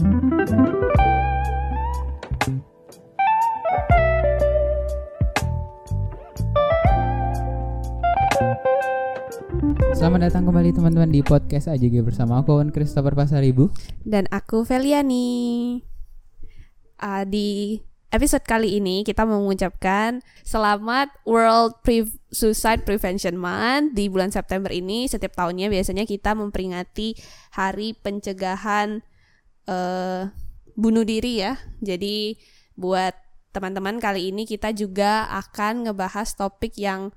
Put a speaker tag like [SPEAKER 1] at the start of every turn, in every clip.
[SPEAKER 1] Selamat datang kembali teman-teman di podcast AJG bersama aku Wan Christopher Pasaribu
[SPEAKER 2] dan aku Feliani. Uh, di episode kali ini kita mengucapkan selamat World Pre Suicide Prevention Month di bulan September ini. Setiap tahunnya biasanya kita memperingati Hari Pencegahan uh, bunuh diri ya. Jadi buat teman-teman kali ini kita juga akan ngebahas topik yang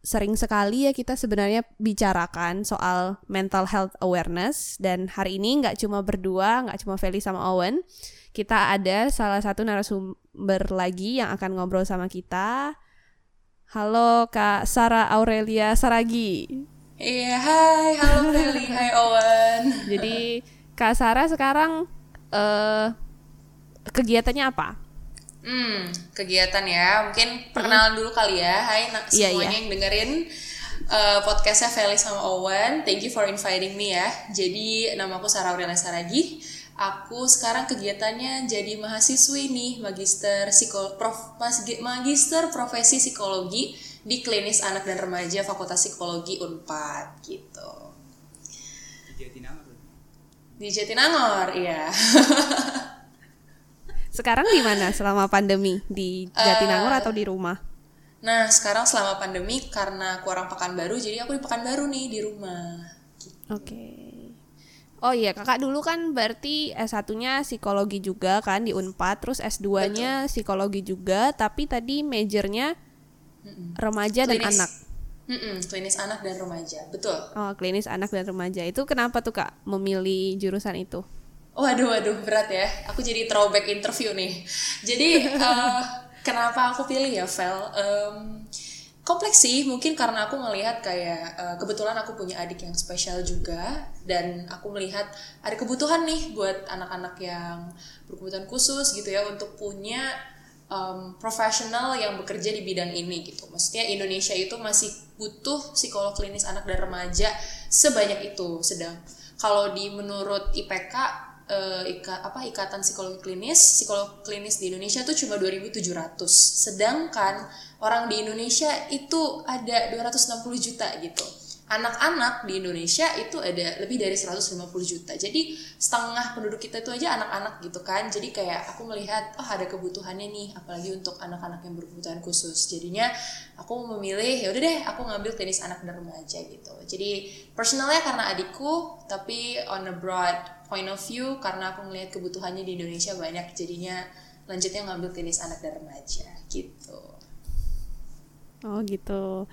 [SPEAKER 2] sering sekali ya kita sebenarnya bicarakan soal mental health awareness dan hari ini nggak cuma berdua, nggak cuma Feli sama Owen, kita ada salah satu narasumber lagi yang akan ngobrol sama kita. Halo Kak Sarah Aurelia Saragi.
[SPEAKER 3] Iya, hai, halo Feli, hai Owen.
[SPEAKER 2] Kak Sarah sekarang uh, kegiatannya apa?
[SPEAKER 3] Hmm, kegiatan ya. Mungkin perkenalan dulu kali ya. Hai nak
[SPEAKER 2] Iya,
[SPEAKER 3] semuanya
[SPEAKER 2] iya.
[SPEAKER 3] yang dengerin uh, podcastnya Feli sama Owen. Thank you for inviting me ya. Jadi nama aku Sarah Aurelia Saragi. Aku sekarang kegiatannya jadi mahasiswi nih, magister psiko prof, magister profesi psikologi di klinis anak dan remaja Fakultas Psikologi Unpad gitu. Di Jatinangor, iya.
[SPEAKER 2] Sekarang di mana selama pandemi? Di Jatinangor atau di rumah?
[SPEAKER 3] Nah, sekarang selama pandemi karena kurang Pekanbaru, jadi aku di Pekanbaru nih di rumah.
[SPEAKER 2] Oke. Oh iya, kakak dulu kan berarti S1-nya psikologi juga kan di Unpad, terus S2-nya psikologi juga, tapi tadi majornya remaja dan
[SPEAKER 3] Klinis.
[SPEAKER 2] anak.
[SPEAKER 3] Mm-mm, klinis anak dan remaja, betul.
[SPEAKER 2] Oh, klinis anak dan remaja. Itu kenapa tuh Kak memilih jurusan itu?
[SPEAKER 3] Waduh, waduh, berat ya. Aku jadi throwback interview nih. Jadi, eh, kenapa aku pilih ya, Vel? Em, kompleks sih, mungkin karena aku ngelihat kayak eh, kebetulan aku punya adik yang spesial juga dan aku melihat ada kebutuhan nih buat anak-anak yang berkebutuhan khusus gitu ya untuk punya em, profesional yang bekerja di bidang ini gitu. Maksudnya Indonesia itu masih butuh psikolog klinis anak dan remaja sebanyak itu. Sedang kalau di menurut IPK eh, ika, apa ikatan psikologi klinis psikolog klinis di Indonesia tuh cuma 2.700 sedangkan orang di Indonesia itu ada 260 juta gitu anak-anak di Indonesia itu ada lebih dari 150 juta. Jadi setengah penduduk kita itu aja anak-anak gitu kan. Jadi kayak aku melihat oh ada kebutuhannya nih apalagi untuk anak-anak yang berkebutuhan khusus. Jadinya aku memilih ya udah deh aku ngambil klinis anak dan remaja gitu. Jadi personalnya karena adikku tapi on a broad point of view karena aku ngelihat kebutuhannya di Indonesia banyak. Jadinya lanjutnya ngambil klinis anak dan remaja gitu
[SPEAKER 2] Oh gitu.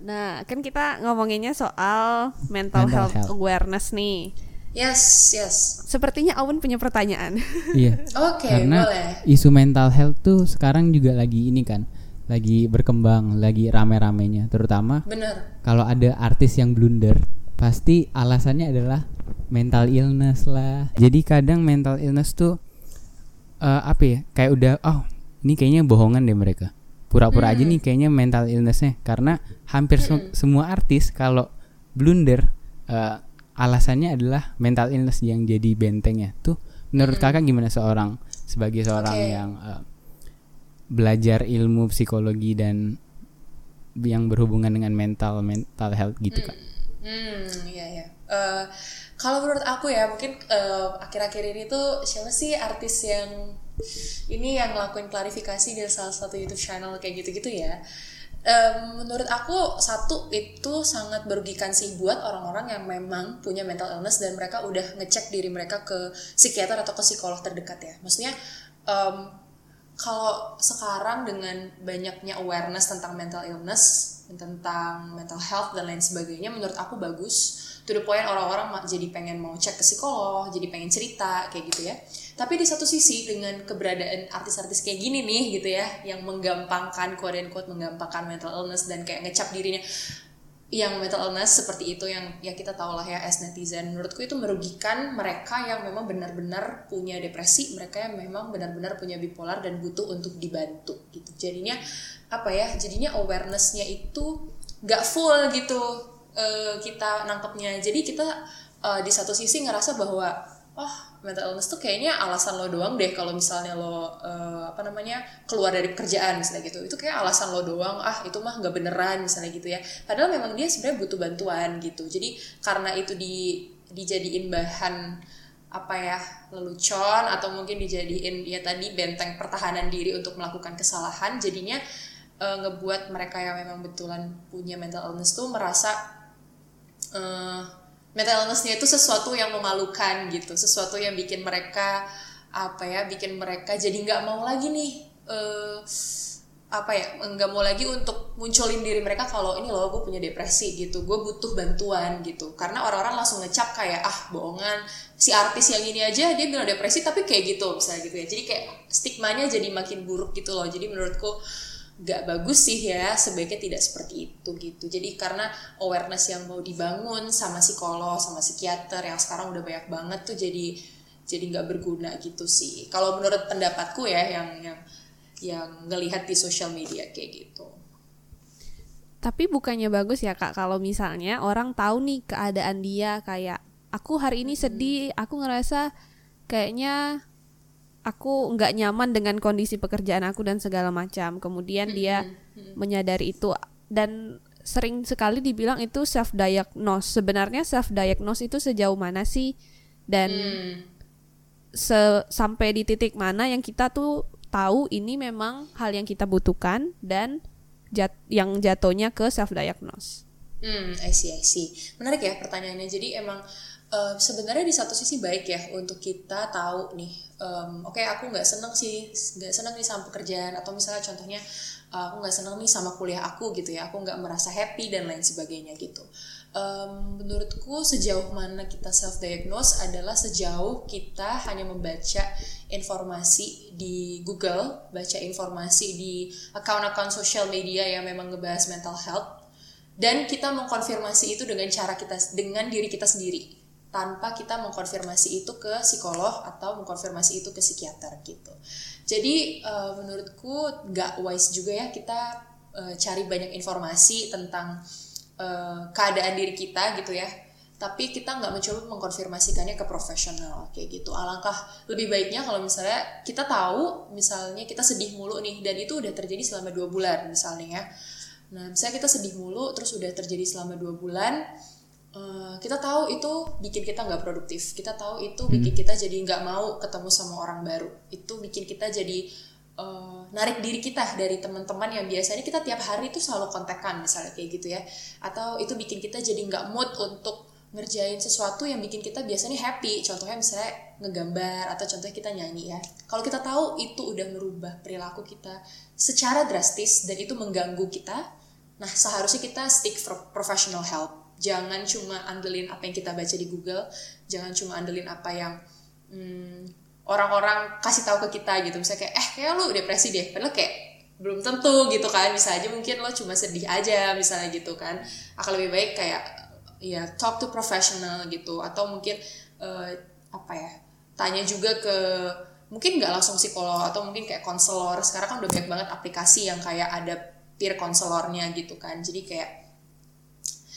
[SPEAKER 2] Nah, kan kita ngomonginnya soal mental,
[SPEAKER 1] Mental
[SPEAKER 2] health,
[SPEAKER 1] health.
[SPEAKER 2] awareness nih.
[SPEAKER 3] yes yes
[SPEAKER 2] Sepertinya Awen punya pertanyaan.
[SPEAKER 1] Iya
[SPEAKER 3] oke
[SPEAKER 1] Karena
[SPEAKER 3] boleh
[SPEAKER 1] isu mental health tuh sekarang juga lagi ini kan Lagi berkembang, lagi rame-ramenya Terutama
[SPEAKER 3] bener
[SPEAKER 1] kalau ada artis yang blunder Pasti alasannya adalah mental illness lah Jadi kadang mental illness tuh eh, Apa ya, kayak udah Oh ini kayaknya bohongan deh mereka Pura-pura aja nih kayaknya mental illnessnya. Karena hampir se- semua artis kalau blunder eh, Alasannya adalah mental illness yang jadi bentengnya. Tuh menurut kakak gimana seorang Sebagai seorang
[SPEAKER 3] Oke.
[SPEAKER 1] yang eh, belajar ilmu psikologi dan yang berhubungan dengan mental mental health gitu kak?
[SPEAKER 3] Hmm, iya ya. Eh, kalau menurut aku ya, mungkin akhir-akhir ini tuh siapa sih artis yang ini yang ngelakuin klarifikasi di salah satu YouTube channel kayak gitu-gitu ya. Em, menurut aku satu itu sangat merugikan sih buat orang-orang yang memang punya mental illness dan mereka udah ngecek diri mereka ke psikiater atau ke psikolog terdekat ya. Maksudnya em, kalau sekarang dengan banyaknya awareness tentang mental illness, tentang mental health dan lain sebagainya, menurut aku bagus. To the orang-orang jadi pengen mau cek ke psikolog, jadi pengen cerita kayak gitu ya. Tapi di satu sisi dengan keberadaan artis-artis kayak gini nih gitu ya, yang menggampangkan quote and menggampangkan mental illness dan kayak ngecap dirinya yang mental illness seperti itu yang ya kita tahu lah ya as netizen. Menurutku itu merugikan mereka yang memang benar-benar punya depresi mereka yang memang benar-benar punya bipolar dan butuh untuk dibantu gitu. Jadinya apa ya jadinya awarenessnya itu nggak full gitu eh, kita nangkepnya. Jadi kita eh, di satu sisi ngerasa bahwa oh mental illness tuh kayaknya alasan lo doang deh kalau misalnya lo uh, apa namanya keluar dari pekerjaan misalnya gitu. Itu kayak alasan lo doang ah itu mah nggak beneran misalnya gitu ya. Padahal memang dia sebenarnya butuh bantuan gitu. Jadi karena itu di dijadiin bahan apa ya lelucon atau mungkin dijadiin ya tadi benteng pertahanan diri untuk melakukan kesalahan jadinya uh, ngebuat mereka yang memang betulan punya mental illness tuh merasa uh, mental illnessnya itu sesuatu yang memalukan gitu sesuatu yang bikin mereka apa ya bikin mereka jadi nggak mau lagi nih uh, apa ya nggak mau lagi untuk munculin diri mereka kalau ini loh gue punya depresi gitu gue butuh bantuan gitu. Karena orang-orang langsung ngecap kayak ah bohongan si artis yang ini aja dia bilang depresi tapi kayak gitu misalnya gitu ya. Jadi kayak stigmanya jadi makin buruk gitu loh. Jadi menurutku gak bagus sih ya sebaiknya tidak seperti itu gitu. Jadi karena awareness yang mau dibangun sama psikolog sama psikiater yang sekarang udah banyak banget tuh jadi jadi nggak berguna gitu sih. Kalau menurut pendapatku ya yang yang yang ngelihat di sosial media kayak gitu.
[SPEAKER 2] Tapi bukannya bagus ya kak kalau misalnya orang tahu nih keadaan dia kayak aku hari ini sedih aku ngerasa kayaknya aku nggak nyaman dengan kondisi pekerjaan aku dan segala macam. Kemudian dia menyadari itu dan sering sekali dibilang itu self diagnose. Sebenarnya self diagnose itu sejauh mana sih dan mm. se sampai di titik mana yang kita tuh tahu ini memang hal yang kita butuhkan dan jat yang jatuhnya ke self diagnose.
[SPEAKER 3] Hmm, I see, I see. Menarik ya pertanyaannya. Jadi emang sebenarnya di satu sisi baik ya untuk kita tahu nih um, oke okay, aku nggak seneng sih nggak seneng nih sama pekerjaan atau misalnya contohnya uh, aku nggak seneng nih sama kuliah aku gitu ya aku nggak merasa happy dan lain sebagainya gitu. Um, menurutku sejauh mana kita self diagnose adalah sejauh kita hanya membaca informasi di Google baca informasi di account-account social media yang memang ngebahas mental health dan kita mengkonfirmasi itu dengan cara kita dengan diri kita sendiri tanpa kita mengkonfirmasi itu ke psikolog atau mengkonfirmasi itu ke psikiater gitu. Jadi uh, menurutku nggak wise juga ya kita uh, cari banyak informasi tentang uh, keadaan diri kita gitu ya. Tapi kita nggak mencoba mengkonfirmasikannya ke profesional kayak gitu. Alangkah lebih baiknya kalau misalnya kita tahu misalnya kita sedih mulu nih dan itu udah terjadi selama dua bulan misalnya ya. Nah misalnya kita sedih mulu terus udah terjadi selama dua bulan Uh, kita tahu itu bikin kita nggak produktif. Kita tahu itu hmm. bikin kita jadi nggak mau ketemu sama orang baru. Itu bikin kita jadi uh, narik diri kita dari teman-teman yang biasanya kita tiap hari itu selalu kontekan misalnya kayak gitu ya. Atau itu bikin kita jadi nggak mood untuk ngerjain sesuatu yang bikin kita biasanya happy. Contohnya misalnya ngegambar atau contohnya kita nyanyi ya. Kalau kita tahu itu udah merubah perilaku kita secara drastis dan itu mengganggu kita nah seharusnya kita stick for professional help jangan cuma andelin apa yang kita baca di Google jangan cuma andelin apa yang hmm, orang-orang kasih tahu ke kita gitu. Misalnya kayak eh kayak lu depresi deh. Padahal kayak belum tentu gitu kan. Bisa aja mungkin lo cuma sedih aja misalnya gitu kan. Akan lebih baik kayak ya talk to professional gitu. Atau mungkin uh, apa ya tanya juga ke mungkin nggak langsung psikolog atau mungkin kayak konselor. Sekarang kan udah banyak banget aplikasi yang kayak ada peer konselornya gitu kan. Jadi kayak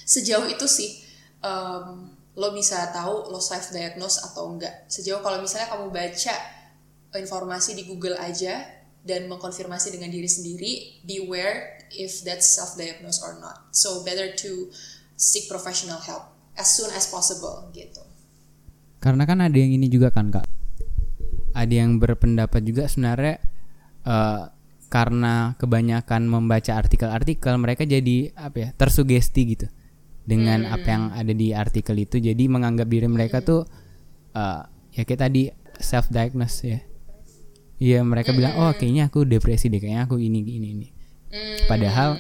[SPEAKER 3] sejauh itu sih um, lo bisa tahu lo self diagnose atau enggak. Sejauh kalau misalnya kamu baca informasi di Google aja dan mengkonfirmasi dengan diri sendiri beware if that's self diagnose or not. So better to seek professional help as soon as possible gitu.
[SPEAKER 1] Karena kan ada yang ini juga kan kak? Ada yang berpendapat juga sebenarnya uh, karena kebanyakan membaca artikel-artikel mereka jadi apa ya tersugesti gitu dengan hmm. apa yang ada di artikel itu jadi menganggap diri mereka hmm. tuh uh, ya kayak tadi self diagnose ya Iya mereka hmm. bilang oh kayaknya aku depresi deh kayaknya aku ini ini ini hmm. padahal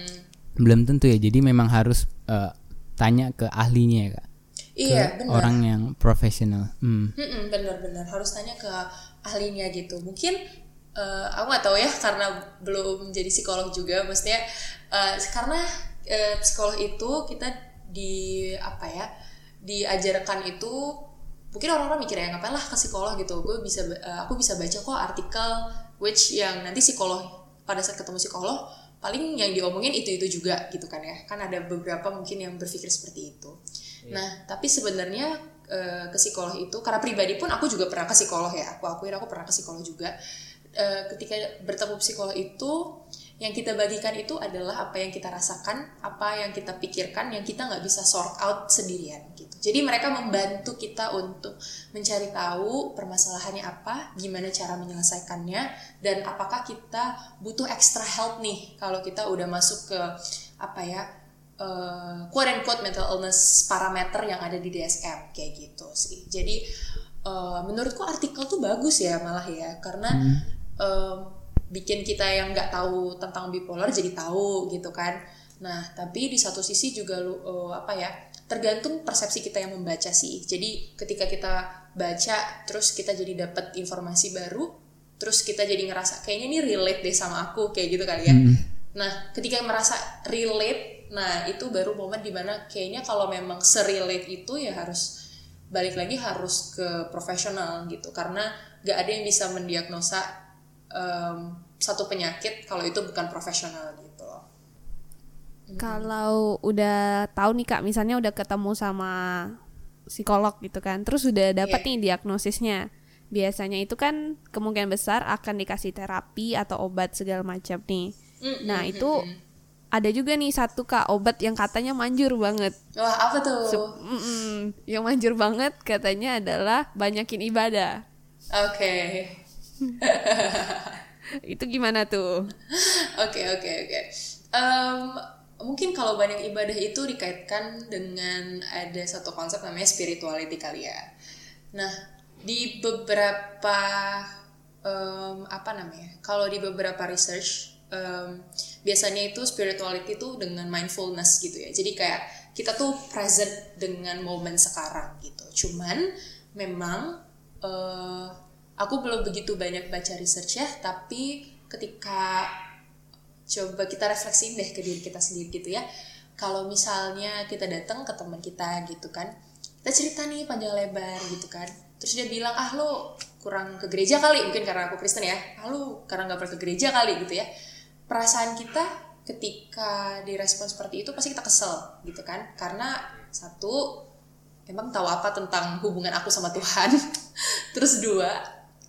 [SPEAKER 1] belum tentu ya jadi memang harus uh, tanya ke ahlinya ya kak
[SPEAKER 3] iya
[SPEAKER 1] ke bener. orang yang profesional
[SPEAKER 3] hmm. Hmm, benar-benar harus tanya ke ahlinya gitu mungkin uh, aku nggak tahu ya karena belum menjadi psikolog juga maksudnya uh, karena uh, psikolog itu kita di apa ya diajarkan itu mungkin orang-orang mikir ya ngapain lah ke psikolog gitu. Gue bisa uh, aku bisa baca kok artikel which yang nanti psikolog pada saat ketemu psikolog paling yang diomongin itu itu juga gitu kan ya. Kan ada beberapa mungkin yang berpikir seperti itu. Yeah. nah tapi sebenarnya uh, ke psikolog itu karena pribadi pun aku juga pernah ke psikolog ya. Aku akuin aku pernah ke psikolog juga uh, ketika bertemu psikolog itu yang kita bagikan itu adalah apa yang kita rasakan, apa yang kita pikirkan, yang kita nggak bisa sort out sendirian gitu. Jadi mereka membantu kita untuk mencari tahu permasalahannya apa, gimana cara menyelesaikannya, dan apakah kita butuh extra help nih kalau kita udah masuk ke apa ya uh, quote and quote mental illness parameter yang ada di DSM kayak gitu sih. Jadi uh, menurutku artikel tuh bagus ya malah ya karena hmm. Um, bikin kita yang nggak tahu tentang bipolar jadi tahu gitu kan. Nah tapi di satu sisi juga lu uh, apa ya tergantung persepsi kita yang membaca sih. Jadi ketika kita baca terus kita jadi dapat informasi baru, terus kita jadi ngerasa kayaknya ini relate deh sama aku kayak gitu kali ya. Hmm. Nah ketika merasa relate, nah itu baru momen di mana kayaknya kalau memang serelate itu ya harus balik lagi harus ke profesional gitu karena gak ada yang bisa mendiagnosa um, satu penyakit kalau itu bukan profesional gitu
[SPEAKER 2] Kalau udah tahu nih kak, misalnya udah ketemu sama psikolog gitu kan, terus udah dapat yeah. nih diagnosisnya, biasanya itu kan kemungkinan besar akan dikasih terapi atau obat segala macam nih. Mm-hmm. Nah itu ada juga nih satu kak obat yang katanya manjur banget.
[SPEAKER 3] Wah apa tuh?
[SPEAKER 2] Se- yang manjur banget katanya adalah banyakin ibadah.
[SPEAKER 3] Oke. Okay.
[SPEAKER 2] itu gimana tuh?
[SPEAKER 3] Oke oke oke. Mungkin kalau banyak ibadah itu dikaitkan dengan ada satu konsep namanya spirituality kali ya. Nah di beberapa um, apa namanya? Kalau di beberapa research um, biasanya itu spirituality itu dengan mindfulness gitu ya. Jadi kayak kita tuh present dengan momen sekarang gitu. Cuman memang uh, aku belum begitu banyak baca research ya tapi ketika coba kita refleksiin deh ke diri kita sendiri gitu ya. Kalau misalnya kita datang ke teman kita gitu kan kita cerita nih panjang lebar gitu kan. Terus dia bilang ah lo kurang ke gereja kali mungkin karena aku Kristen ya. Ah lo karena nggak pernah ke gereja kali gitu ya. Perasaan kita ketika direspon seperti itu pasti kita kesel gitu kan. Karena satu emang tahu apa tentang hubungan aku sama Tuhan. Terus dua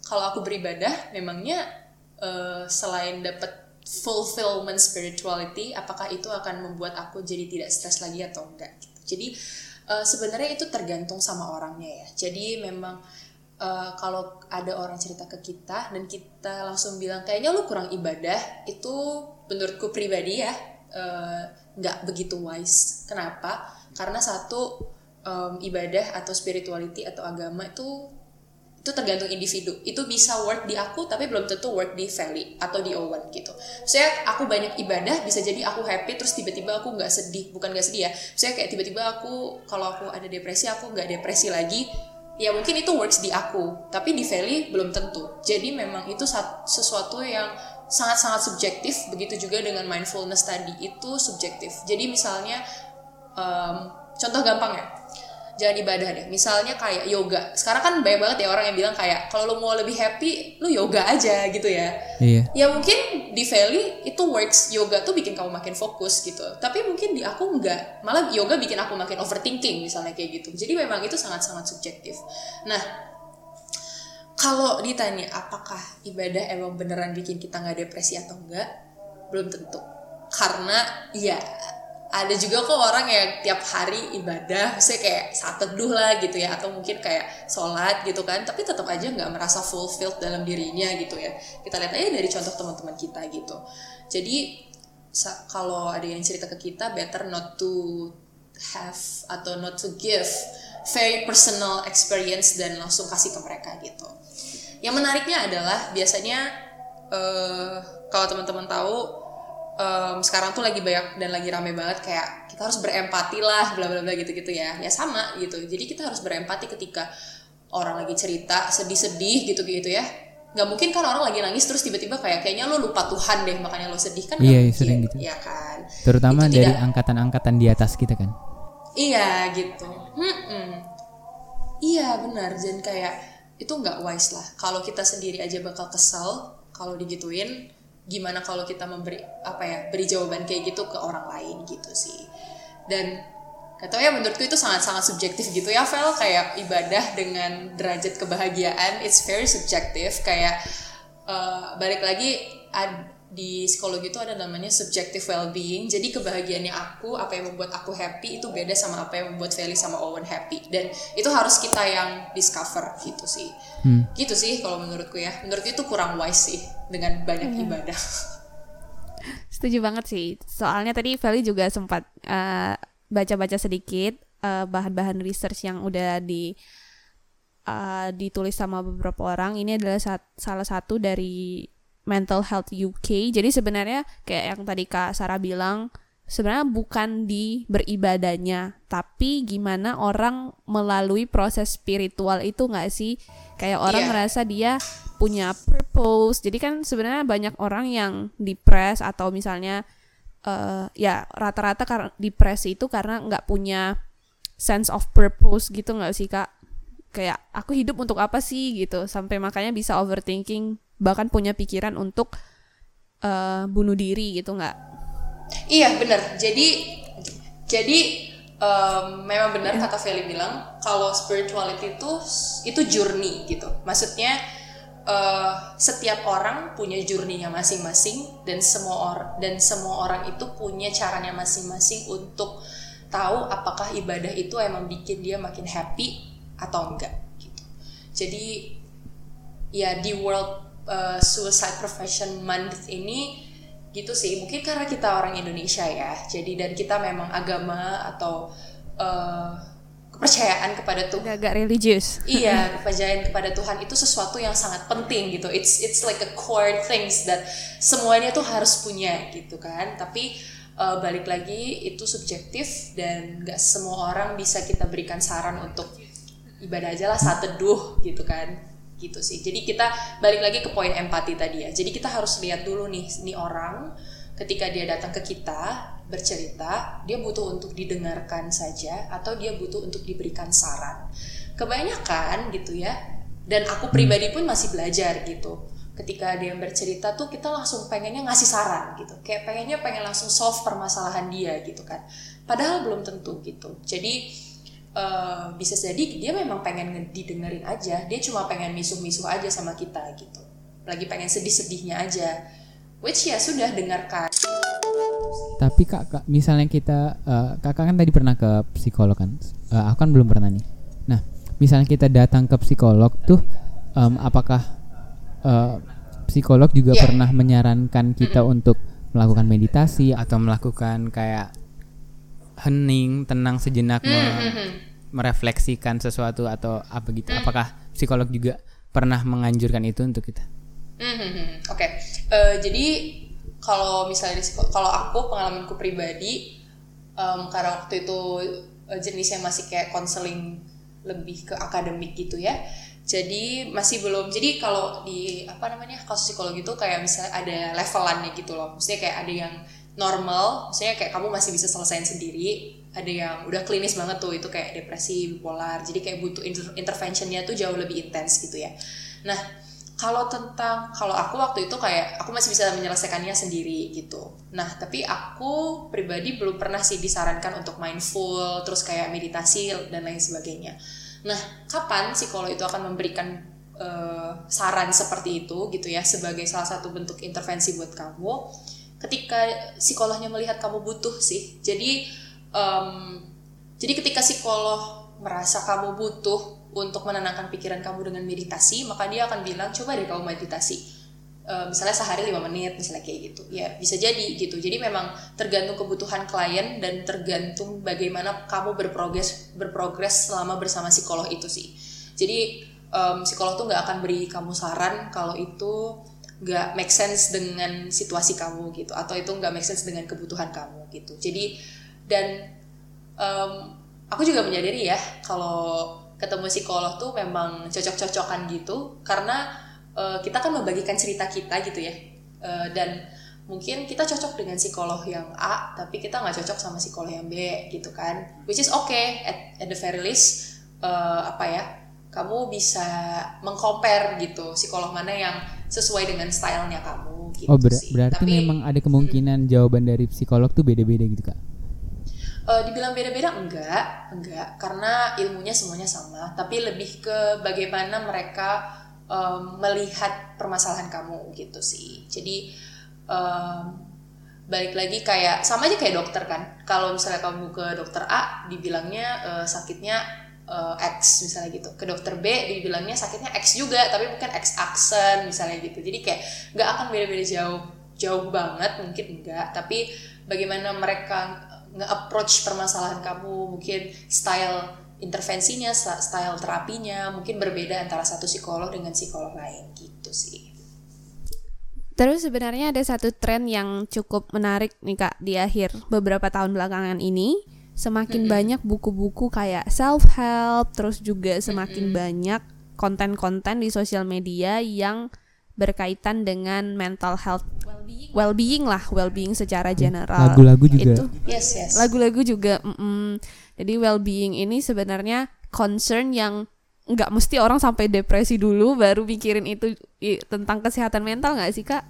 [SPEAKER 3] kalau aku beribadah memangnya uh, selain dapat fulfillment spirituality apakah itu akan membuat aku jadi tidak stres lagi atau enggak? Gitu. jadi uh, sebenarnya itu tergantung sama orangnya ya. Jadi memang uh, kalau ada orang cerita ke kita dan kita langsung bilang kayaknya lu kurang ibadah itu menurutku pribadi ya nggak uh, begitu wise. Kenapa? Karena satu um, ibadah atau spirituality atau agama itu itu tergantung individu. Itu bisa work di aku tapi belum tentu work di Feli atau di Owen gitu. Saya aku banyak ibadah bisa jadi aku happy terus tiba-tiba aku nggak sedih. Bukan nggak sedih ya. Saya kayak tiba-tiba aku kalau aku ada depresi aku nggak depresi lagi. Ya mungkin itu works di aku tapi di Feli belum tentu. Jadi memang itu sesuatu yang sangat-sangat subjektif begitu juga dengan mindfulness tadi. Itu subjektif. Jadi misalnya um, contoh gampang ya jangan ibadah deh. Misalnya kayak yoga. Sekarang kan banyak banget ya orang yang bilang kayak kalau lo mau lebih happy lo yoga aja gitu ya.
[SPEAKER 1] Iya.
[SPEAKER 3] ya mungkin di Valley itu works. Yoga tuh bikin kamu makin fokus gitu. Tapi mungkin di aku enggak malah yoga bikin aku makin overthinking misalnya kayak gitu. Jadi memang itu sangat-sangat subjektif. Nah kalau ditanya apakah ibadah emang beneran bikin kita nggak depresi atau enggak belum tentu. Karena ya ada juga kok orang yang tiap hari ibadah, misalnya kayak saat teduh lah gitu ya, atau mungkin kayak sholat gitu kan, tapi tetap aja nggak merasa fulfilled dalam dirinya gitu ya. Kita lihat aja dari contoh teman-teman kita gitu. Jadi kalau ada yang cerita ke kita, better not to have atau not to give very personal experience dan langsung kasih ke mereka gitu. Yang menariknya adalah biasanya uh, kalau teman-teman tahu um, sekarang tuh lagi banyak dan lagi rame banget kayak kita harus berempati lah bla bla bla gitu gitu ya. Ya sama gitu. Jadi kita harus berempati ketika orang lagi cerita sedih-sedih gitu gitu ya. Nggak mungkin kan orang lagi nangis terus tiba-tiba kayak kayaknya lo lupa Tuhan deh makanya lo sedih kan?
[SPEAKER 1] Iya mungkin, sering gitu.
[SPEAKER 3] Ya kan?
[SPEAKER 1] Terutama Itu dari angkatan-angkatan di atas kita kan?
[SPEAKER 3] Iya gitu. Hmm -mm. iya benar. Dan kayak itu nggak wise lah. Kalau kita sendiri aja bakal kesel kalau digituin gimana kalau kita memberi apa ya beri jawaban kayak gitu ke orang lain gitu sih. Dan Gak tau ya menurutku itu sangat-sangat subjektif gitu ya Vel. Kayak ibadah dengan derajat kebahagiaan it's very subjektif. Kayak uh, balik lagi ad, di psikologi itu ada namanya subjective well-being jadi kebahagiaannya aku apa yang membuat aku happy itu beda sama apa yang membuat Feli sama Owen happy dan itu harus kita yang discover gitu sih hmm. gitu sih kalau menurutku ya menurutku itu kurang wise sih dengan banyak hmm. ibadah
[SPEAKER 2] setuju banget sih soalnya tadi Feli juga sempat uh, baca-baca sedikit eh, bahan-bahan research yang udah di uh, ditulis sama beberapa orang. Ini adalah sat salah satu dari Mental Health UK. Jadi sebenarnya kayak yang tadi Kak Sarah bilang, sebenarnya bukan di beribadahnya, tapi gimana orang melalui proses spiritual itu nggak sih? Kayak orang yeah. ngerasa dia punya purpose. Jadi kan sebenarnya banyak orang yang depres atau misalnya uh, ya rata-rata karena depresi itu karena nggak punya sense of purpose gitu nggak sih kak kayak aku hidup untuk apa sih gitu sampai makanya bisa overthinking bahkan punya pikiran untuk uh, bunuh diri gitu nggak?
[SPEAKER 3] Iya benar jadi jadi um, memang benar kata Feli bilang kalau spirituality itu itu journey gitu. Maksudnya uh, setiap orang punya journey-nya masing-masing dan semua orang dan semua orang itu punya caranya masing-masing untuk tahu apakah ibadah itu emang bikin dia makin happy atau enggak gitu. Jadi ya di World uh, Suicide Prevention Month ini gitu sih. Mungkin karena kita orang Indonesia ya. Jadi dan kita memang agama atau uh, kepercayaan kepada Tuhan
[SPEAKER 2] agak religius.
[SPEAKER 3] Iya kepercayaan kepada Tuhan itu sesuatu yang sangat penting gitu. It's it's like a core things that semuanya tuh harus punya gitu kan. Tapi uh, balik lagi itu subjektif dan gak semua orang bisa kita berikan saran untuk ibadah aja lah saat teduh gitu kan gitu sih jadi kita balik lagi ke poin empati tadi ya jadi kita harus lihat dulu nih nih orang ketika dia datang ke kita bercerita, dia butuh untuk didengarkan saja atau dia butuh untuk diberikan saran. Kebanyakan gitu ya. Dan aku pribadi pun masih belajar gitu. Ketika dia bercerita tuh kita langsung pengennya ngasih saran gitu. Kayak pengennya pengen langsung solve permasalahan dia gitu kan. Padahal belum tentu gitu. Jadi uh, bisa jadi dia memang pengen didengerin aja. Dia cuma pengen misuh-misuh aja sama kita gitu. Lagi pengen sedih-sedihnya aja. Which ya sudah dengarkan
[SPEAKER 1] tapi kak, kak misalnya kita uh, kakak kan tadi pernah ke psikolog kan uh, aku kan belum pernah nih nah misalnya kita datang ke psikolog tuh um, apakah uh, psikolog juga yeah. pernah menyarankan kita mm -hmm. untuk melakukan meditasi atau melakukan kayak hening tenang sejenak mm -hmm. merefleksikan sesuatu atau apa gitu mm -hmm. apakah psikolog juga pernah menganjurkan itu untuk kita
[SPEAKER 3] mm -hmm. oke okay. uh, jadi kalau misalnya kalau aku pengalamanku pribadi um, karena waktu itu uh, jenisnya masih kayak konseling lebih ke akademik gitu ya jadi masih belum jadi kalau di apa namanya kasus psikologi itu kayak misalnya ada levelannya gitu loh maksudnya kayak ada yang normal maksudnya kayak kamu masih bisa selesaiin sendiri ada yang udah klinis banget tuh itu kayak depresi bipolar jadi kayak butuh inter interventionnya tuh jauh lebih intens gitu ya nah kalau tentang kalau aku waktu itu kayak aku masih bisa menyelesaikannya sendiri gitu. Nah, tapi aku pribadi belum pernah sih disarankan untuk mindful, terus kayak meditasi dan lain sebagainya. Nah, kapan psikolog itu akan memberikan uh, saran seperti itu gitu ya sebagai salah satu bentuk intervensi buat kamu? Ketika psikolognya melihat kamu butuh sih. Jadi um, jadi ketika psikolog merasa kamu butuh untuk menenangkan pikiran kamu dengan meditasi, maka dia akan bilang coba deh kamu meditasi. Uh, misalnya sehari lima menit misalnya kayak gitu ya bisa jadi gitu jadi memang tergantung kebutuhan klien dan tergantung bagaimana kamu berprogres berprogres selama bersama psikolog itu sih jadi um, psikolog tuh nggak akan beri kamu saran kalau itu nggak make sense dengan situasi kamu gitu atau itu nggak make sense dengan kebutuhan kamu gitu. Jadi dan um, aku juga menyadari ya kalau ketemu psikolog tuh memang cocok-cocokan gitu karena uh, kita kan membagikan cerita kita gitu ya. Uh, dan mungkin kita cocok dengan psikolog yang A tapi kita nggak cocok sama psikolog yang B gitu kan. Which is okay at, at the very least uh, apa ya kamu bisa mengcompare gitu psikolog mana yang sesuai dengan stylenya kamu gitu
[SPEAKER 1] oh ber sih. berarti tapi, memang ada kemungkinan hmm. jawaban dari psikolog tuh beda-beda gitu kak?
[SPEAKER 3] Uh, dibilang beda-beda enggak. Enggak karena ilmunya semuanya sama. Tapi lebih ke bagaimana mereka um, melihat permasalahan kamu gitu sih. Jadi um, balik lagi kayak sama aja kayak dokter kan. Kalau misalnya kamu ke dokter A dibilangnya uh, sakitnya uh, X misalnya gitu. Ke dokter B dibilangnya sakitnya X juga tapi bukan X aksen misalnya gitu. Jadi kayak nggak akan beda-beda jauh jauh banget mungkin enggak tapi bagaimana mereka nge-approach permasalahan kamu mungkin style intervensinya style terapinya mungkin berbeda antara satu psikolog dengan psikolog lain gitu sih.
[SPEAKER 2] Terus sebenarnya ada satu tren yang cukup menarik nih kak di akhir beberapa tahun belakangan ini. Semakin mm -hmm. banyak buku-buku kayak self help, terus juga semakin mm -hmm. banyak konten-konten di sosial media yang berkaitan dengan mental health well-being lah well-being secara general
[SPEAKER 1] lagu-lagu juga
[SPEAKER 2] itu
[SPEAKER 3] yes yes
[SPEAKER 2] lagu-lagu juga mm -mm. jadi well-being ini sebenarnya concern yang nggak mesti orang sampai depresi dulu baru mikirin itu i, tentang kesehatan mental nggak sih kak?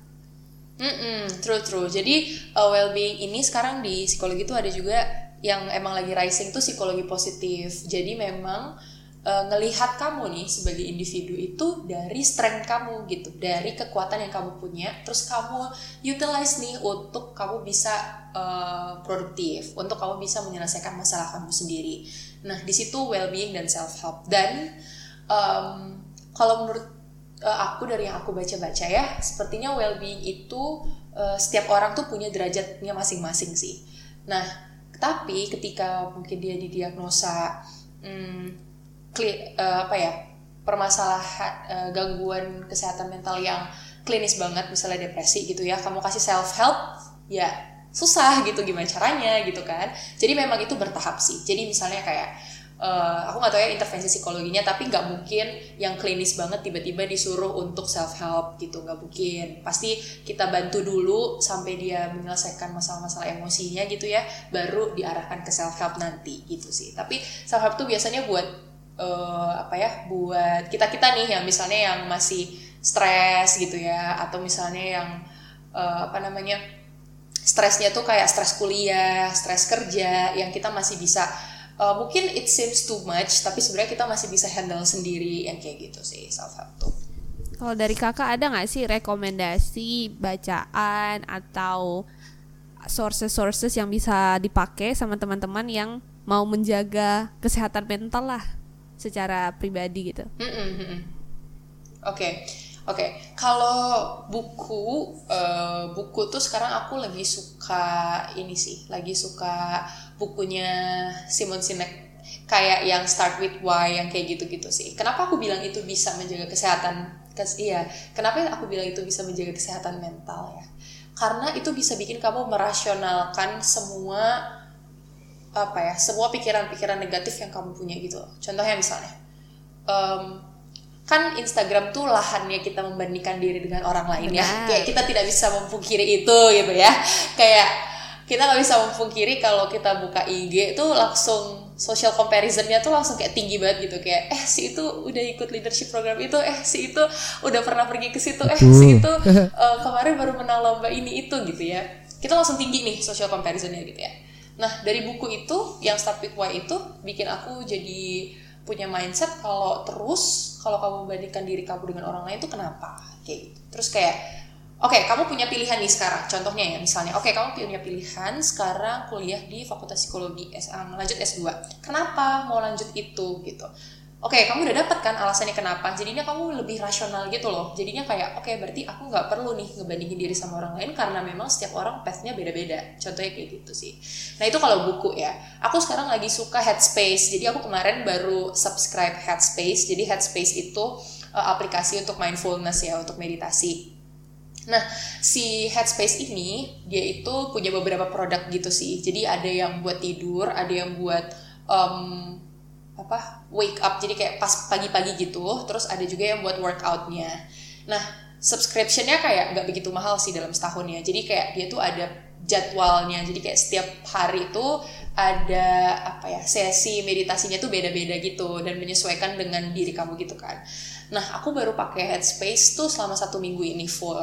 [SPEAKER 3] Mm -mm, true true. Jadi uh, well-being ini sekarang di psikologi itu ada juga yang emang lagi rising tuh psikologi positif. Jadi memang uh, ngelihat kamu nih sebagai individu itu dari strength kamu gitu, dari kekuatan yang kamu punya, terus kamu utilize nih untuk kamu bisa uh, produktif, untuk kamu bisa menyelesaikan masalah kamu sendiri. Nah, di situ well-being dan self-help. Dan um, kalau menurut uh, aku dari yang aku baca-baca ya, sepertinya well-being itu uh, setiap orang tuh punya derajatnya masing-masing sih. Nah, tapi ketika mungkin dia didiagnosa um, kli, uh, apa ya permasalahan uh, gangguan kesehatan mental yang klinis banget, misalnya depresi gitu ya, kamu kasih self-help, ya susah gitu gimana caranya gitu kan. Jadi memang itu bertahap sih. Jadi misalnya kayak uh, aku nggak tahu ya intervensi psikologinya tapi nggak mungkin yang klinis banget tiba-tiba disuruh untuk self help gitu nggak mungkin. Pasti kita bantu dulu sampai dia menyelesaikan masalah-masalah emosinya gitu ya baru diarahkan ke self help nanti gitu sih. Tapi self help tuh biasanya buat uh, apa ya buat kita kita nih yang misalnya yang masih stres gitu ya atau misalnya yang uh, apa namanya stresnya tuh kayak stres kuliah, stres kerja yang kita masih bisa uh, mungkin it seems too much tapi sebenarnya kita masih bisa handle sendiri yang kayak gitu sih self help tuh.
[SPEAKER 2] Kalau dari kakak ada nggak sih rekomendasi bacaan atau sources-sources yang bisa dipakai sama teman-teman yang mau menjaga kesehatan mental lah secara pribadi gitu?
[SPEAKER 3] Mm -mm, Oke. Okay Oke, okay. kalau buku, uh, buku tuh sekarang aku lagi suka ini sih, lagi suka bukunya Simon Sinek kayak yang Start with Why yang kayak gitu-gitu sih. Kenapa aku bilang itu bisa menjaga kesehatan? Kes, iya, kenapa aku bilang itu bisa menjaga kesehatan mental ya? Karena itu bisa bikin kamu merasionalkan semua apa ya, semua pikiran-pikiran negatif yang kamu punya gitu. Contohnya misalnya, um, kan Instagram tuh lahannya kita membandingkan diri dengan orang lain ya kayak kita tidak bisa memungkiri itu gitu ya kayak kita nggak bisa memungkiri kalau kita buka IG tuh langsung social comparisonnya tuh langsung kayak tinggi banget gitu. Kayak eh si itu udah ikut leadership program itu eh si itu udah pernah pergi ke situ eh si itu uh, kemarin baru menang lomba ini itu gitu ya. Kita langsung tinggi nih social comparisonnya gitu ya. Nah dari buku itu yang Start With Why itu bikin aku jadi punya mindset kalau terus kalau kamu membandingkan diri kamu dengan orang lain itu kenapa kayak gitu. Terus kayak oke okay, kamu punya pilihan nih sekarang contohnya ya misalnya. Oke okay, kamu punya pilihan sekarang kuliah di fakultas psikologi lanjut S2 kenapa mau lanjut itu gitu? Oke okay, kamu udah dapat kan alasannya kenapa? Jadinya kamu lebih rasional gitu loh. Jadinya kayak oke okay, berarti aku nggak perlu nih ngebandingin diri sama orang lain karena memang setiap orang pathnya beda-beda. Contohnya kayak gitu sih. Nah itu kalau buku ya. Aku sekarang lagi suka Headspace. Jadi aku kemarin baru subscribe Headspace. Jadi Headspace itu uh, aplikasi untuk mindfulness ya untuk meditasi Nah, si Headspace ini dia itu punya beberapa produk gitu sih. Jadi ada yang buat tidur, ada yang buat um, apa wake up. Jadi kayak pas pagi-pagi gitu terus ada juga yang buat workoutnya. Nah subscriptionnya kayak nggak begitu mahal sih dalam setahun ya jadi kayak dia tuh ada jadwalnya. Jadi kayak setiap hari itu ada apa ya sesi meditasinya tuh beda-beda gitu dan menyesuaikan dengan diri kamu gitu kan. Nah aku baru pakai Headspace tuh selama satu minggu ini full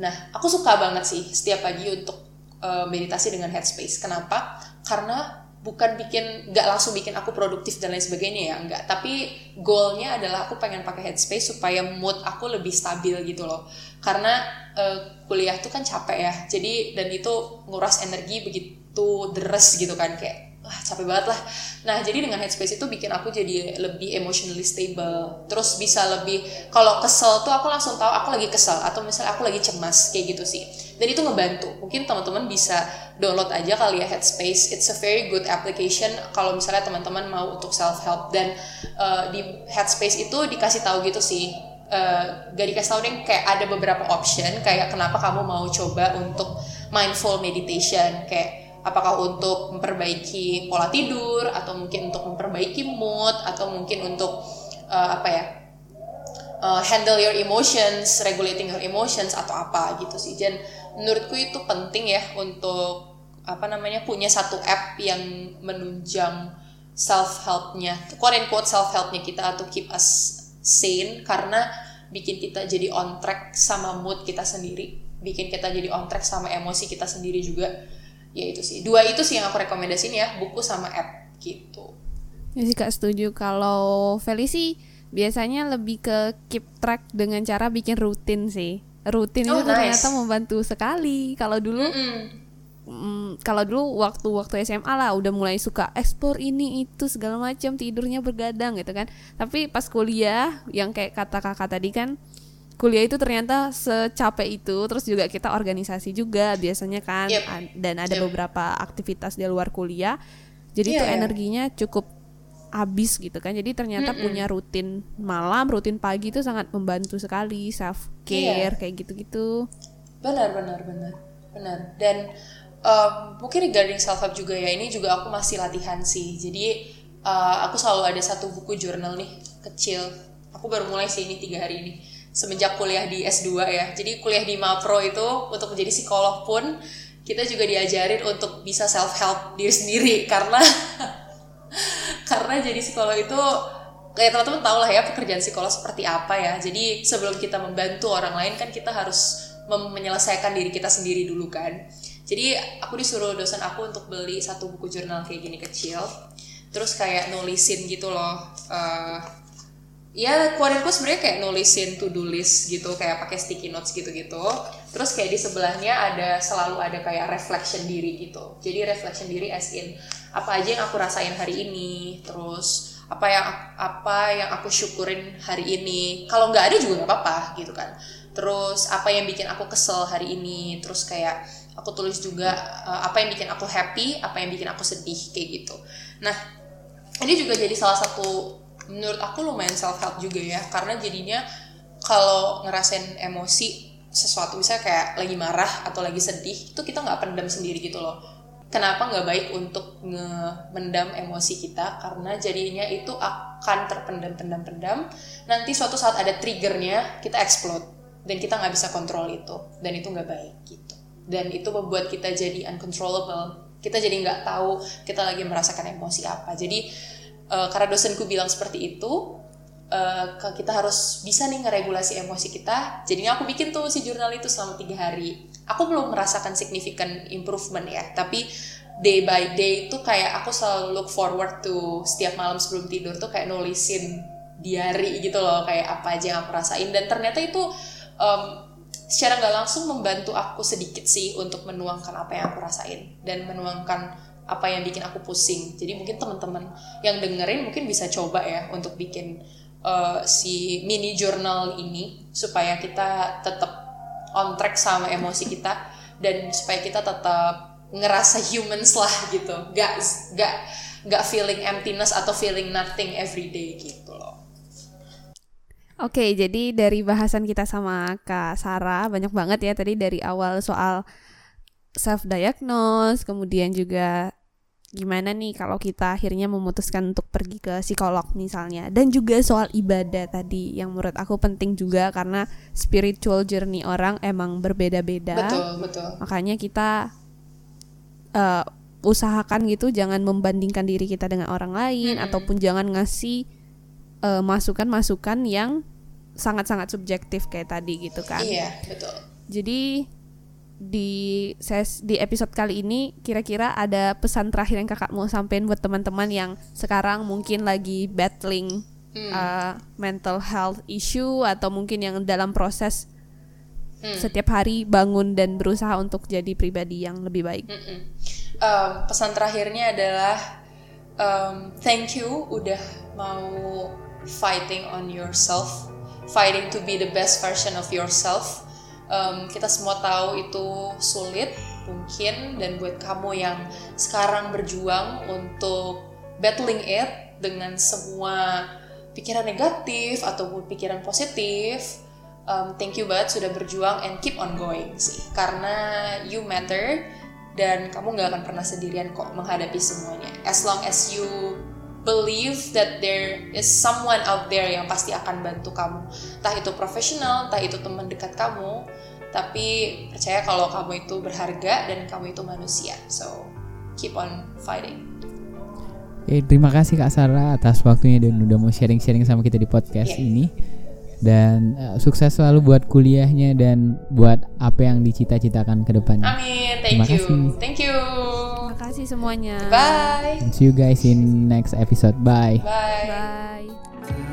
[SPEAKER 3] nah aku suka banget sih setiap pagi untuk uh, meditasi dengan Headspace. Kenapa? Karena bukan bikin nggak langsung bikin aku produktif dan lain sebagainya ya enggak tapi goalnya adalah aku pengen pakai headspace supaya mood aku lebih stabil gitu loh. Karena uh, kuliah tuh kan capek ya jadi dan itu nguras energi begitu deres gitu kan kayak wah capek banget lah. Nah jadi dengan headspace itu bikin aku jadi lebih emotionally stable. Terus bisa lebih kalau kesel tuh aku langsung tahu aku lagi kesel atau misalnya aku lagi cemas kayak gitu sih. Dan itu ngebantu. Mungkin teman-teman bisa download aja kali ya headspace. It's a very good application kalau misalnya teman-teman mau untuk self help dan uh, di headspace itu dikasih tahu gitu sih uh, gak dikasih tahu deh kayak ada beberapa option kayak kenapa kamu mau coba untuk mindful meditation. Kayak apakah untuk memperbaiki pola tidur atau mungkin untuk memperbaiki mood atau mungkin untuk uh, apa ya uh, handle your emotions, regulating your emotions atau apa gitu sih. Dan menurutku itu penting ya untuk apa namanya punya satu app yang menunjang self helpnya, quote and quote self helpnya kita atau keep us sane karena bikin kita jadi on track sama mood kita sendiri, bikin kita jadi on track sama emosi kita sendiri juga ya itu sih. Dua itu sih yang aku rekomendasiin ya buku sama app gitu.
[SPEAKER 2] Ya sih kak setuju. Kalau Feli sih biasanya lebih ke keep track dengan cara bikin rutin sih. Rutin oh, itu nice. ternyata membantu sekali. Kalau dulu mm -mm. Mm, kalau dulu waktu-waktu SMA lah udah mulai suka ekspor ini itu segala macam tidurnya bergadang gitu kan. Tapi pas kuliah yang kayak kata kakak tadi kan kuliah itu ternyata secapek itu terus juga kita organisasi juga biasanya kan yep. dan ada yep. beberapa aktivitas di luar kuliah jadi yeah, itu yeah. energinya cukup habis gitu kan jadi ternyata mm -mm. punya rutin malam rutin pagi itu sangat membantu sekali self care yeah. kayak gitu-gitu
[SPEAKER 3] benar benar benar benar dan um, mungkin regarding self help juga ya ini juga aku masih latihan sih jadi uh, aku selalu ada satu buku jurnal nih kecil aku baru mulai sih ini tiga hari ini semenjak kuliah di S2 ya. Jadi kuliah di Mapro itu untuk menjadi psikolog pun kita juga diajarin untuk bisa self help diri sendiri karena karena jadi psikolog itu kayak teman-teman tahu lah ya pekerjaan psikolog seperti apa ya. Jadi sebelum kita membantu orang lain kan kita harus menyelesaikan diri kita sendiri dulu kan. Jadi aku disuruh dosen aku untuk beli satu buku jurnal kayak gini kecil. Terus kayak nulisin gitu loh. Uh, ya keluaranku sebenarnya kayak nulisin to do list gitu kayak pakai sticky notes gitu-gitu. Terus kayak di sebelahnya ada selalu ada kayak reflection diri gitu. Jadi reflection diri as in apa aja yang aku rasain hari ini terus apa yang apa yang aku syukurin hari ini. Kalau nggak ada juga nggak apa-apa gitu kan. Terus apa yang bikin aku kesel hari ini terus kayak aku tulis juga uh, apa yang bikin aku happy apa yang bikin aku sedih kayak gitu. Nah ini juga jadi salah satu menurut aku lumayan self help juga ya karena jadinya kalau ngerasain emosi sesuatu misalnya kayak lagi marah atau lagi sedih itu kita nggak pendam sendiri gitu loh. Kenapa nggak baik untuk mendam emosi kita? Karena jadinya itu akan terpendam pendam pendam nanti suatu saat ada triggernya kita explode. Dan kita nggak bisa kontrol itu. Dan itu nggak baik gitu. Dan itu membuat kita jadi uncontrollable. Kita jadi nggak tahu kita lagi merasakan emosi apa. Jadi uh, karena dosenku bilang seperti itu uh, kita harus bisa nih ngeregulasi emosi kita. Jadinya aku bikin tuh si jurnal itu selama tiga hari. Aku belum merasakan significant improvement ya tapi day by day itu kayak aku selalu look forward to setiap malam sebelum tidur tuh kayak nulisin diary gitu loh kayak apa aja yang aku rasain. Dan ternyata itu um, secara nggak langsung membantu aku sedikit sih untuk menuangkan apa yang aku rasain dan menuangkan apa yang bikin aku pusing. Jadi mungkin teman-teman yang dengerin mungkin bisa coba ya untuk bikin uh, si mini journal ini supaya kita tetap on track sama emosi kita dan supaya kita tetap ngerasa humans lah gitu. Gak gak gak feeling emptiness atau feeling nothing every day gitu loh.
[SPEAKER 2] Oke, jadi dari bahasan kita sama Kak Sarah banyak banget ya tadi dari awal soal self diagnose, kemudian juga gimana nih kalau kita akhirnya memutuskan untuk pergi ke psikolog misalnya? Dan juga soal ibadah tadi yang menurut aku penting juga karena spiritual journey orang emang berbeda-beda.
[SPEAKER 3] Betul betul.
[SPEAKER 2] Makanya kita uh, usahakan gitu jangan membandingkan diri kita dengan orang lain -hmm. ataupun jangan ngasih uh, masukan-masukan yang sangat-sangat subjektif kayak tadi gitu kan.
[SPEAKER 3] Iya betul.
[SPEAKER 2] Jadi di ses di episode kali ini kira-kira ada pesan terakhir yang kakak mau sampein buat teman-teman yang sekarang mungkin lagi battling uh, mental health issue atau mungkin yang dalam proses setiap hari bangun dan berusaha untuk jadi pribadi yang lebih baik.
[SPEAKER 3] Mm-mm. Um, pesan terakhirnya adalah um, thank you udah mau fighting on yourself, fighting to be the best version of yourself. Um, kita semua tahu itu sulit mungkin dan buat kamu yang sekarang berjuang untuk battling it dengan semua pikiran negatif ataupun pikiran positif, um, thank you banget sudah berjuang and keep on going sih. Karena you matter dan kamu nggak akan pernah sendirian kok menghadapi semuanya. As long as you believe that there is someone out there yang pasti akan bantu kamu entah itu profesional entah itu teman dekat kamu tapi percaya kalau kamu itu berharga dan kamu itu manusia so keep on fighting
[SPEAKER 1] Oke, terima kasih Kak Sarah atas waktunya dan udah mau sharing-sharing sama kita di podcast
[SPEAKER 3] Iya.
[SPEAKER 1] ini. Dan eh, sukses selalu buat kuliahnya dan buat apa yang dicita-citakan ke depannya.
[SPEAKER 3] amin
[SPEAKER 1] Terima
[SPEAKER 3] thank you
[SPEAKER 1] kasih.
[SPEAKER 3] thank you
[SPEAKER 2] Terima kasih semuanya.
[SPEAKER 3] bye
[SPEAKER 1] And see you guys in next episode. Bye.
[SPEAKER 3] bye
[SPEAKER 2] Bye.